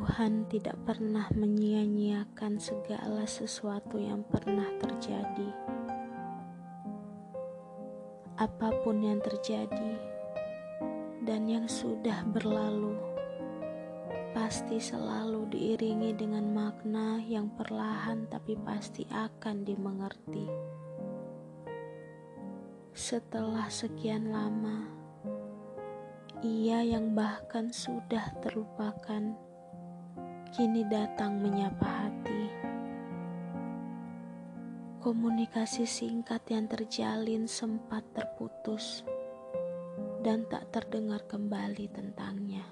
Tuhan tidak pernah menyia-nyiakan segala sesuatu yang pernah terjadi. Apa pun yang terjadi dan yang sudah berlalu, pasti selalu diiringi dengan makna yang perlahan tapi pasti akan dimengerti. Setelah sekian lama, ia yang bahkan sudah terlupakan kini datang menyapa hati. Komunikasi singkat yang terjalin sempat terputus dan tak terdengar kembali tentangnya.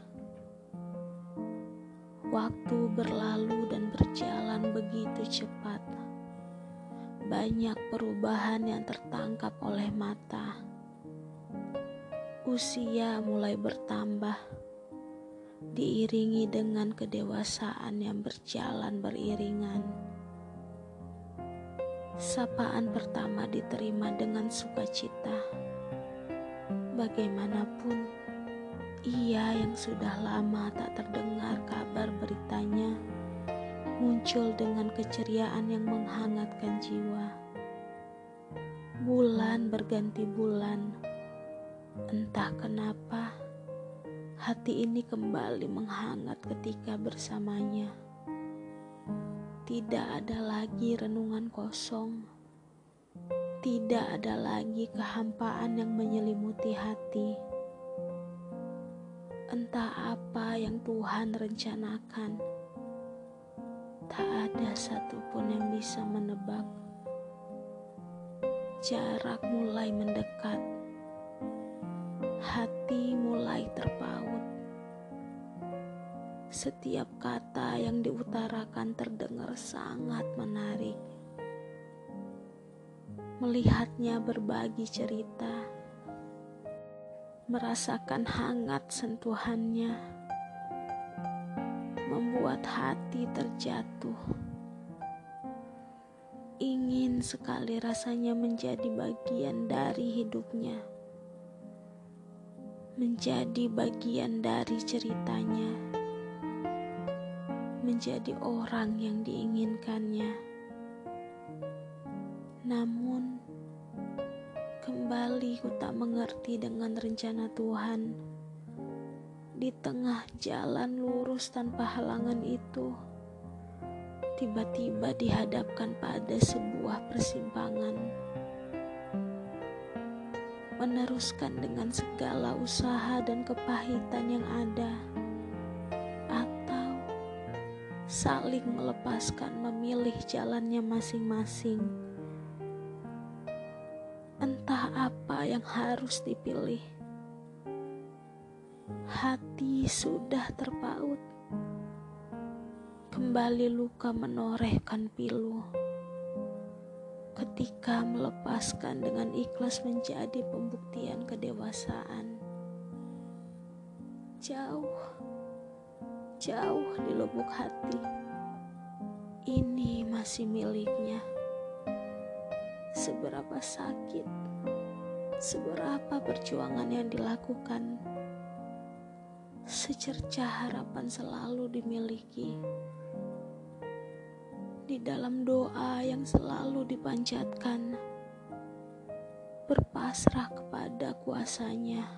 Waktu berlalu dan berjalan begitu cepat. Banyak perubahan yang tertangkap oleh mata. Usia mulai bertambah diiringi dengan kedewasaan yang berjalan beriringan. Sapaan pertama diterima dengan sukacita. Bagaimanapun, ia yang sudah lama tak terdengar kabar beritanya muncul dengan keceriaan yang menghangatkan jiwa. Bulan berganti bulan, entah kenapa hati ini kembali menghangat ketika bersamanya. Tidak ada lagi renungan kosong, tidak ada lagi kehampaan yang menyelimuti hati. Entah apa yang Tuhan rencanakan, tak ada satupun yang bisa menebak. Jarak mulai mendekat, hati mulai terpaut setiap kata yang diutarakan terdengar sangat menarik. Melihatnya berbagi cerita, merasakan hangat sentuhannya, membuat hati terjatuh. Ingin sekali rasanya menjadi bagian dari hidupnya, menjadi bagian dari ceritanya menjadi orang yang diinginkannya. Namun, kembali ku tak mengerti dengan rencana Tuhan. Di tengah jalan lurus tanpa halangan itu, tiba-tiba dihadapkan pada sebuah persimpangan. Meneruskan dengan segala usaha dan kepahitan yang ada saling melepaskan memilih jalannya masing-masing. Entah apa yang harus dipilih. Hati sudah terpaut. Kembali luka menorehkan pilu. Ketika melepaskan dengan ikhlas menjadi pembuktian kedewasaan. Jauh jauh di lubuk hati. Ini masih miliknya. Seberapa sakit, seberapa perjuangan yang dilakukan, secerca harapan selalu dimiliki. Di dalam doa yang selalu dipanjatkan, berpasrah kepada kuasanya